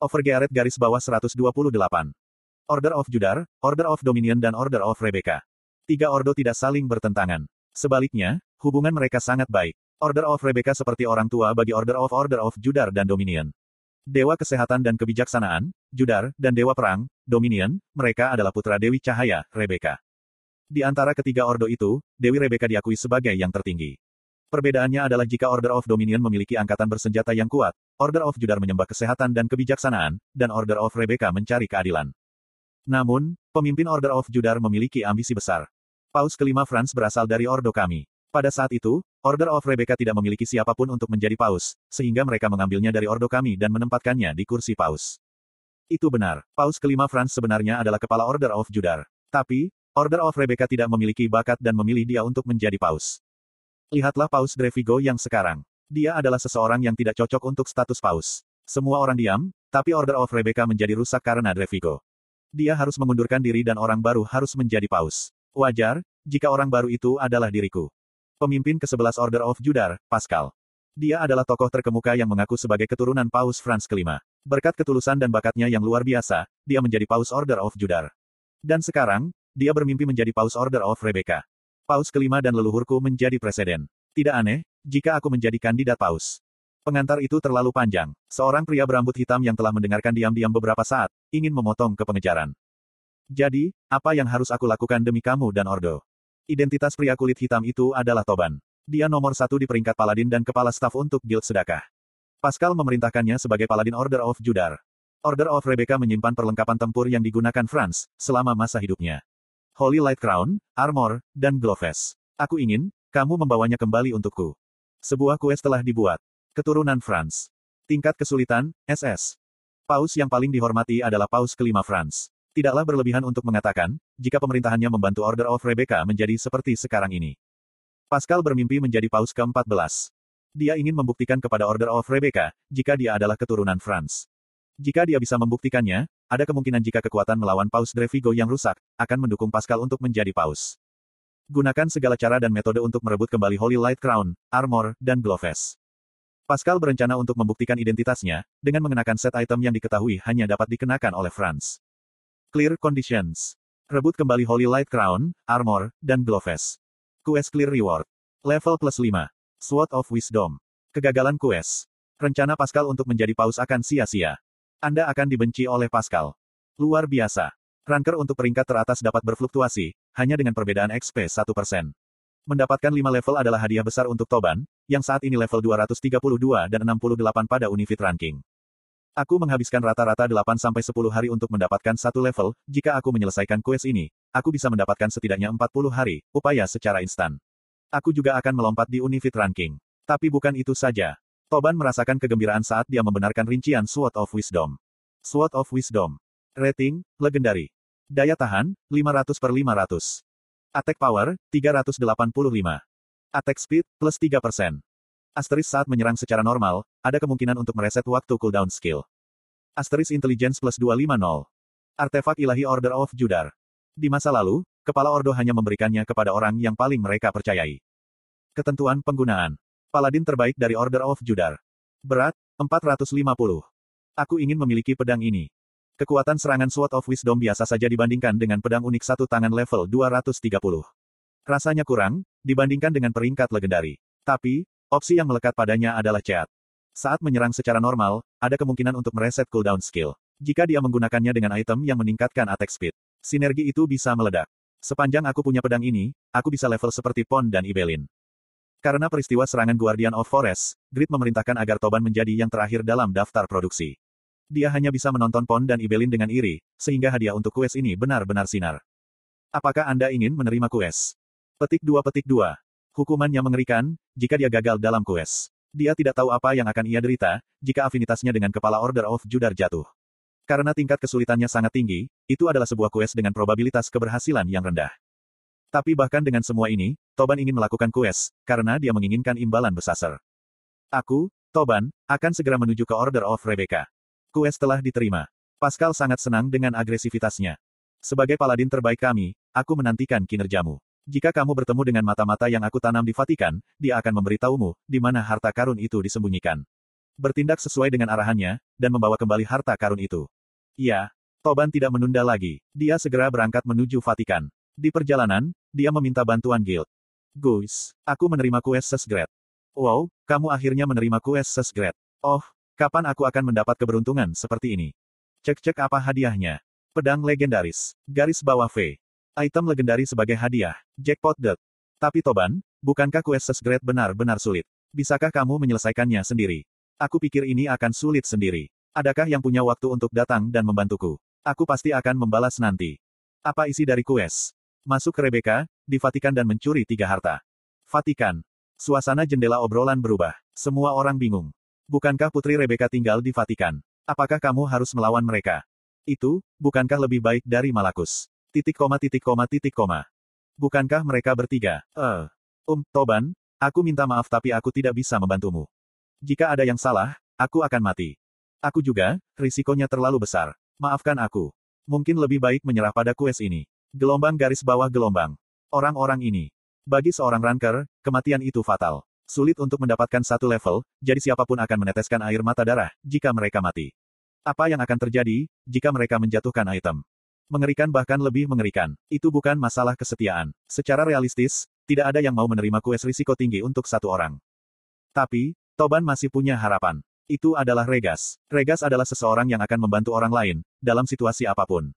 Overgearet garis bawah 128. Order of Judar, Order of Dominion dan Order of Rebecca. Tiga ordo tidak saling bertentangan. Sebaliknya, hubungan mereka sangat baik. Order of Rebecca seperti orang tua bagi Order of Order of Judar dan Dominion. Dewa Kesehatan dan Kebijaksanaan, Judar, dan Dewa Perang, Dominion, mereka adalah putra Dewi Cahaya, Rebecca. Di antara ketiga ordo itu, Dewi Rebecca diakui sebagai yang tertinggi. Perbedaannya adalah jika Order of Dominion memiliki angkatan bersenjata yang kuat, Order of Judar menyembah kesehatan dan kebijaksanaan, dan Order of Rebecca mencari keadilan. Namun, pemimpin Order of Judar memiliki ambisi besar. Paus kelima Franz berasal dari ordo kami. Pada saat itu, Order of Rebecca tidak memiliki siapa pun untuk menjadi paus, sehingga mereka mengambilnya dari ordo kami dan menempatkannya di kursi paus. Itu benar, paus kelima Franz sebenarnya adalah kepala Order of Judar. Tapi, Order of Rebecca tidak memiliki bakat dan memilih dia untuk menjadi paus. Lihatlah Paus Drevigo yang sekarang. Dia adalah seseorang yang tidak cocok untuk status paus. Semua orang diam, tapi Order of Rebecca menjadi rusak karena Drevigo. Dia harus mengundurkan diri dan orang baru harus menjadi paus. Wajar, jika orang baru itu adalah diriku. Pemimpin ke-11 Order of Judar, Pascal. Dia adalah tokoh terkemuka yang mengaku sebagai keturunan Paus Frans kelima. Berkat ketulusan dan bakatnya yang luar biasa, dia menjadi Paus Order of Judar. Dan sekarang, dia bermimpi menjadi Paus Order of Rebecca. Paus kelima dan leluhurku menjadi presiden. Tidak aneh, jika aku menjadi kandidat paus. Pengantar itu terlalu panjang. Seorang pria berambut hitam yang telah mendengarkan diam-diam beberapa saat, ingin memotong ke pengejaran. Jadi, apa yang harus aku lakukan demi kamu dan Ordo? Identitas pria kulit hitam itu adalah Toban. Dia nomor satu di peringkat paladin dan kepala staf untuk Guild Sedekah. Pascal memerintahkannya sebagai paladin Order of Judar. Order of Rebecca menyimpan perlengkapan tempur yang digunakan Franz, selama masa hidupnya. Holy Light Crown, Armor, dan Gloves. Aku ingin, kamu membawanya kembali untukku. Sebuah quest telah dibuat. Keturunan Franz. Tingkat kesulitan, SS. Paus yang paling dihormati adalah Paus kelima Franz. Tidaklah berlebihan untuk mengatakan, jika pemerintahannya membantu Order of Rebecca menjadi seperti sekarang ini. Pascal bermimpi menjadi Paus ke-14. Dia ingin membuktikan kepada Order of Rebecca, jika dia adalah keturunan Franz. Jika dia bisa membuktikannya, ada kemungkinan jika kekuatan melawan Paus Drevigo yang rusak, akan mendukung Pascal untuk menjadi Paus. Gunakan segala cara dan metode untuk merebut kembali Holy Light Crown, Armor, dan Gloves. Pascal berencana untuk membuktikan identitasnya, dengan mengenakan set item yang diketahui hanya dapat dikenakan oleh Franz. Clear Conditions. Rebut kembali Holy Light Crown, Armor, dan Gloves. Quest Clear Reward. Level plus 5. Sword of Wisdom. Kegagalan quest. Rencana Pascal untuk menjadi paus akan sia-sia. Anda akan dibenci oleh Pascal. Luar biasa. Ranker untuk peringkat teratas dapat berfluktuasi, hanya dengan perbedaan XP 1%. Mendapatkan 5 level adalah hadiah besar untuk Toban, yang saat ini level 232 dan 68 pada Unifit Ranking. Aku menghabiskan rata-rata 8-10 hari untuk mendapatkan satu level, jika aku menyelesaikan quest ini, aku bisa mendapatkan setidaknya 40 hari, upaya secara instan. Aku juga akan melompat di Unifit Ranking. Tapi bukan itu saja. Toban merasakan kegembiraan saat dia membenarkan rincian Sword of Wisdom. Sword of Wisdom. Rating, Legendary. Daya tahan, 500 per 500. Attack Power, 385. Attack Speed, plus 3%. Asteris saat menyerang secara normal, ada kemungkinan untuk mereset waktu cooldown skill. Asteris Intelligence plus 250. Artefak Ilahi Order of Judar. Di masa lalu, Kepala Ordo hanya memberikannya kepada orang yang paling mereka percayai. Ketentuan penggunaan. Paladin terbaik dari Order of Judar. Berat, 450. Aku ingin memiliki pedang ini. Kekuatan serangan Sword of Wisdom biasa saja dibandingkan dengan pedang unik satu tangan level 230. Rasanya kurang, dibandingkan dengan peringkat legendari. Tapi, opsi yang melekat padanya adalah chat. Saat menyerang secara normal, ada kemungkinan untuk mereset cooldown skill. Jika dia menggunakannya dengan item yang meningkatkan attack speed, sinergi itu bisa meledak. Sepanjang aku punya pedang ini, aku bisa level seperti Pon dan Ibelin. Karena peristiwa serangan Guardian of Forest, Grid memerintahkan agar Toban menjadi yang terakhir dalam daftar produksi. Dia hanya bisa menonton Pon dan Ibelin dengan iri, sehingga hadiah untuk kues ini benar-benar sinar. Apakah Anda ingin menerima kues? Petik 2 Petik 2. Hukumannya mengerikan, jika dia gagal dalam kues. Dia tidak tahu apa yang akan ia derita, jika afinitasnya dengan kepala Order of Judar jatuh. Karena tingkat kesulitannya sangat tinggi, itu adalah sebuah kues dengan probabilitas keberhasilan yang rendah. Tapi bahkan dengan semua ini, Toban ingin melakukan quest, karena dia menginginkan imbalan besar. Aku, Toban, akan segera menuju ke Order of Rebecca. Quest telah diterima. Pascal sangat senang dengan agresivitasnya. Sebagai paladin terbaik kami, aku menantikan kinerjamu. Jika kamu bertemu dengan mata-mata yang aku tanam di Vatikan, dia akan memberitahumu, di mana harta karun itu disembunyikan. bertindak sesuai dengan arahannya, dan membawa kembali harta karun itu. Iya, Toban tidak menunda lagi. Dia segera berangkat menuju Vatikan. Di perjalanan, dia meminta bantuan guild. Guys, aku menerima kues Sesgret. Wow, kamu akhirnya menerima kues Sesgret. Oh, kapan aku akan mendapat keberuntungan seperti ini? Cek-cek apa hadiahnya. Pedang legendaris. Garis bawah V. Item legendaris sebagai hadiah. Jackpot Deck. Tapi Toban, bukankah kues Sesgret benar-benar sulit? Bisakah kamu menyelesaikannya sendiri? Aku pikir ini akan sulit sendiri. Adakah yang punya waktu untuk datang dan membantuku? Aku pasti akan membalas nanti. Apa isi dari kues? Masuk ke Rebecca, di Vatikan dan mencuri tiga harta. Vatikan. Suasana jendela obrolan berubah. Semua orang bingung. Bukankah Putri Rebecca tinggal di Vatikan? Apakah kamu harus melawan mereka? Itu, bukankah lebih baik dari Malakus? Titik koma titik koma titik koma. Bukankah mereka bertiga? Eh, uh, Um, Toban, aku minta maaf tapi aku tidak bisa membantumu. Jika ada yang salah, aku akan mati. Aku juga, risikonya terlalu besar. Maafkan aku. Mungkin lebih baik menyerah pada kues ini. Gelombang garis bawah gelombang. Orang-orang ini. Bagi seorang ranker, kematian itu fatal. Sulit untuk mendapatkan satu level, jadi siapa pun akan meneteskan air mata darah, jika mereka mati. Apa yang akan terjadi, jika mereka menjatuhkan item? Mengerikan bahkan lebih mengerikan. Itu bukan masalah kesetiaan. Secara realistis, tidak ada yang mau menerima kues risiko tinggi untuk satu orang. Tapi, Toban masih punya harapan. Itu adalah Regas. Regas adalah seseorang yang akan membantu orang lain, dalam situasi apa pun.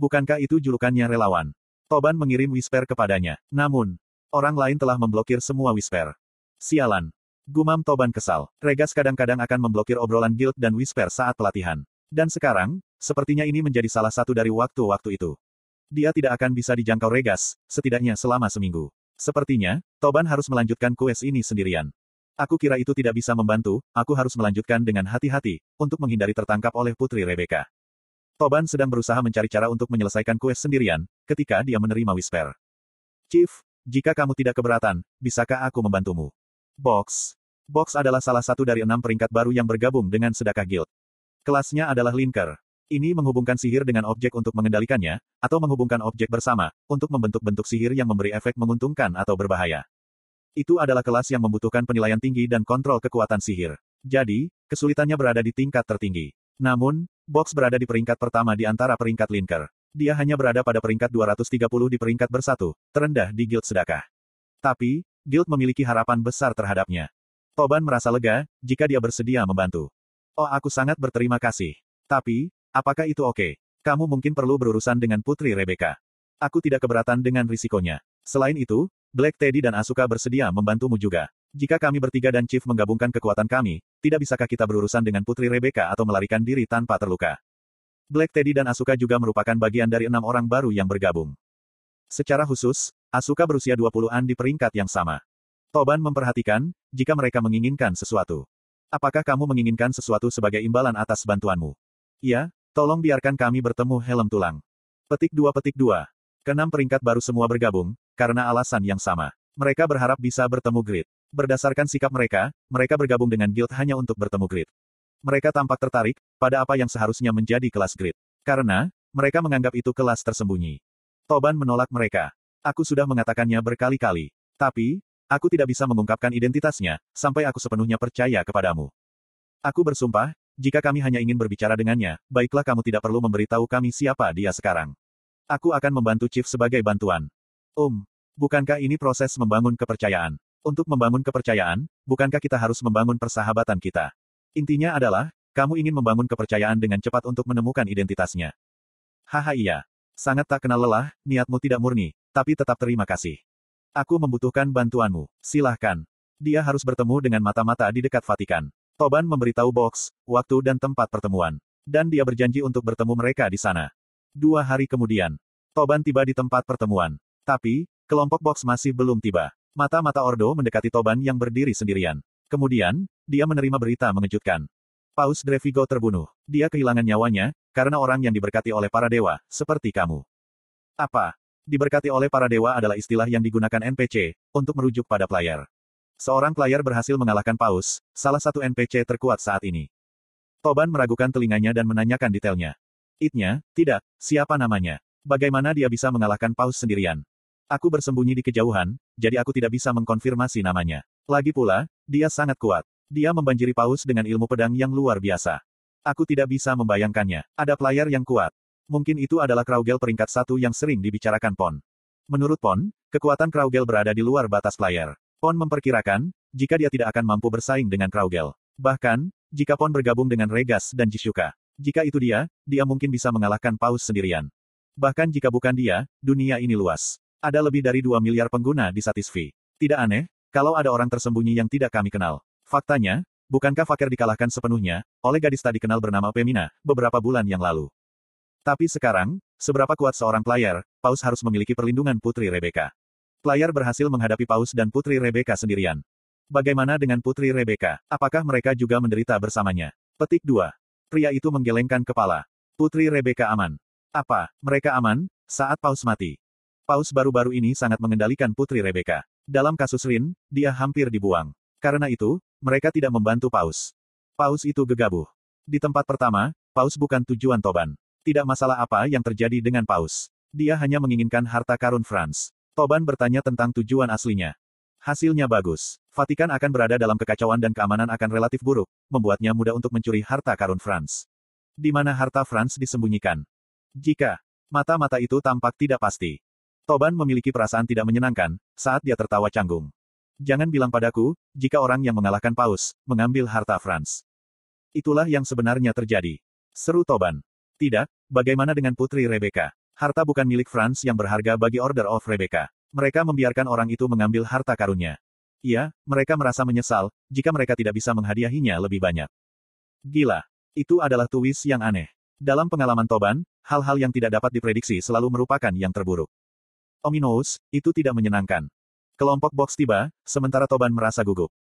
Bukankah itu julukannya relawan? Toban mengirim Whisper kepadanya. Namun, orang lain telah memblokir semua Whisper. Sialan. Gumam Toban kesal. Regas kadang-kadang akan memblokir obrolan guild dan Whisper saat pelatihan. Dan sekarang, sepertinya ini menjadi salah satu dari waktu-waktu itu. Dia tidak akan bisa dijangkau Regas, setidaknya selama seminggu. Sepertinya, Toban harus melanjutkan kues ini sendirian. Aku kira itu tidak bisa membantu, aku harus melanjutkan dengan hati-hati, untuk menghindari tertangkap oleh Putri Rebecca. Toban sedang berusaha mencari cara untuk menyelesaikan kues sendirian, ketika dia menerima Whisper. Chief, jika kamu tidak keberatan, bisakah aku membantumu? Box. Box adalah salah satu dari enam peringkat baru yang bergabung dengan Sedekah Guild. Kelasnya adalah Linker. Ini menghubungkan sihir dengan objek untuk mengendalikannya, atau menghubungkan objek bersama, untuk membentuk bentuk sihir yang memberi efek menguntungkan atau berbahaya. Itu adalah kelas yang membutuhkan penilaian tinggi dan kontrol kekuatan sihir. Jadi, kesulitannya berada di tingkat tertinggi. Namun, Box berada di peringkat pertama di antara peringkat linker. Dia hanya berada pada peringkat 230 di peringkat bersatu, terendah di guild sedekah. Tapi, guild memiliki harapan besar terhadapnya. Toban merasa lega, jika dia bersedia membantu. Oh aku sangat berterima kasih. Tapi, apakah itu oke? Kamu mungkin perlu berurusan dengan Putri Rebecca. Aku tidak keberatan dengan risikonya. Selain itu, Black Teddy dan Asuka bersedia membantumu juga. Jika kami bertiga dan Chief menggabungkan kekuatan kami, tidak bisakah kita berurusan dengan Putri Rebecca atau melarikan diri tanpa terluka? Black Teddy dan Asuka juga merupakan bagian dari enam orang baru yang bergabung. Secara khusus, Asuka berusia 20-an di peringkat yang sama. Toban memperhatikan, jika mereka menginginkan sesuatu. Apakah kamu menginginkan sesuatu sebagai imbalan atas bantuanmu? Ya, tolong biarkan kami bertemu helm tulang. Petik 2 petik 2. Kenam peringkat baru semua bergabung, karena alasan yang sama. Mereka berharap bisa bertemu Grid. Berdasarkan sikap mereka, mereka bergabung dengan guild hanya untuk bertemu grid. Mereka tampak tertarik pada apa yang seharusnya menjadi kelas grid. Karena, mereka menganggap itu kelas tersembunyi. Toban menolak mereka. Aku sudah mengatakannya berkali-kali. Tapi, aku tidak bisa mengungkapkan identitasnya, sampai aku sepenuhnya percaya kepadamu. Aku bersumpah, jika kami hanya ingin berbicara dengannya, baiklah kamu tidak perlu memberitahu kami siapa dia sekarang. Aku akan membantu Chief sebagai bantuan. Um, bukankah ini proses membangun kepercayaan? Untuk membangun kepercayaan, bukankah kita harus membangun persahabatan kita? Intinya adalah, kamu ingin membangun kepercayaan dengan cepat untuk menemukan identitasnya. Haha iya. Sangat tak kenal lelah, niatmu tidak murni, tapi tetap terima kasih. Aku membutuhkan bantuanmu. Silahkan. Dia harus bertemu dengan mata-mata di dekat Vatikan. Toban memberitahu Box, waktu dan tempat pertemuan. Dan dia berjanji untuk bertemu mereka di sana. Dua hari kemudian, Toban tiba di tempat pertemuan. Tapi, kelompok Box masih belum tiba. Mata-mata Ordo mendekati Toban yang berdiri sendirian. Kemudian, dia menerima berita mengejutkan. Paus Drevigo terbunuh. Dia kehilangan nyawanya, karena orang yang diberkati oleh para dewa, seperti kamu. Apa? Diberkati oleh para dewa adalah istilah yang digunakan NPC, untuk merujuk pada player. Seorang player berhasil mengalahkan Paus, salah satu NPC terkuat saat ini. Toban meragukan telinganya dan menanyakan detailnya. Itnya, tidak, siapa namanya? Bagaimana dia bisa mengalahkan Paus sendirian? Aku bersembunyi di kejauhan, jadi aku tidak bisa mengkonfirmasi namanya. Lagi pula, dia sangat kuat. Dia membanjiri Paus dengan ilmu pedang yang luar biasa. Aku tidak bisa membayangkannya. Ada player yang kuat. Mungkin itu adalah Kraugel peringkat satu yang sering dibicarakan Pon. Menurut Pon, kekuatan Kraugel berada di luar batas player. Pon memperkirakan, jika dia tidak akan mampu bersaing dengan Kraugel. Bahkan, jika Pon bergabung dengan Regas dan Jisuka. Jika itu dia, dia mungkin bisa mengalahkan Paus sendirian. Bahkan jika bukan dia, dunia ini luas. Ada lebih dari 2 miliar pengguna di Satisfy. Tidak aneh, kalau ada orang tersembunyi yang tidak kami kenal. Faktanya, bukankah Fakir dikalahkan sepenuhnya, oleh gadis tadi kenal bernama Pemina, beberapa bulan yang lalu. Tapi sekarang, seberapa kuat seorang player, Paus harus memiliki perlindungan Putri Rebecca. Player berhasil menghadapi Paus dan Putri Rebecca sendirian. Bagaimana dengan Putri Rebecca? Apakah mereka juga menderita bersamanya? Petik 2. Pria itu menggelengkan kepala. Putri Rebecca aman. Apa, mereka aman, saat Paus mati? Paus baru-baru ini sangat mengendalikan Putri Rebecca. Dalam kasus Rin, dia hampir dibuang. Karena itu, mereka tidak membantu Paus. Paus itu gegabah. Di tempat pertama, Paus bukan tujuan Toban. Tidak masalah apa yang terjadi dengan Paus. Dia hanya menginginkan harta karun Franz. Toban bertanya tentang tujuan aslinya. Hasilnya bagus. Vatikan akan berada dalam kekacauan dan keamanan akan relatif buruk, membuatnya mudah untuk mencuri harta karun Franz. Di mana harta Franz disembunyikan? Jika mata-mata itu tampak tidak pasti. Toban memiliki perasaan tidak menyenangkan saat dia tertawa canggung. Jangan bilang padaku, jika orang yang mengalahkan Paus, mengambil harta Franz. Itulah yang sebenarnya terjadi. Seru Toban. Tidak, bagaimana dengan Putri Rebecca? Harta bukan milik Franz yang berharga bagi Order of Rebecca. Mereka membiarkan orang itu mengambil harta karunnya. Iya, mereka merasa menyesal, jika mereka tidak bisa menghadiahinya lebih banyak. Gila. Itu adalah twist yang aneh. Dalam pengalaman Toban, hal-hal yang tidak dapat diprediksi selalu merupakan yang terburuk. Ominous, itu tidak menyenangkan. Kelompok box tiba, sementara Toban merasa gugup.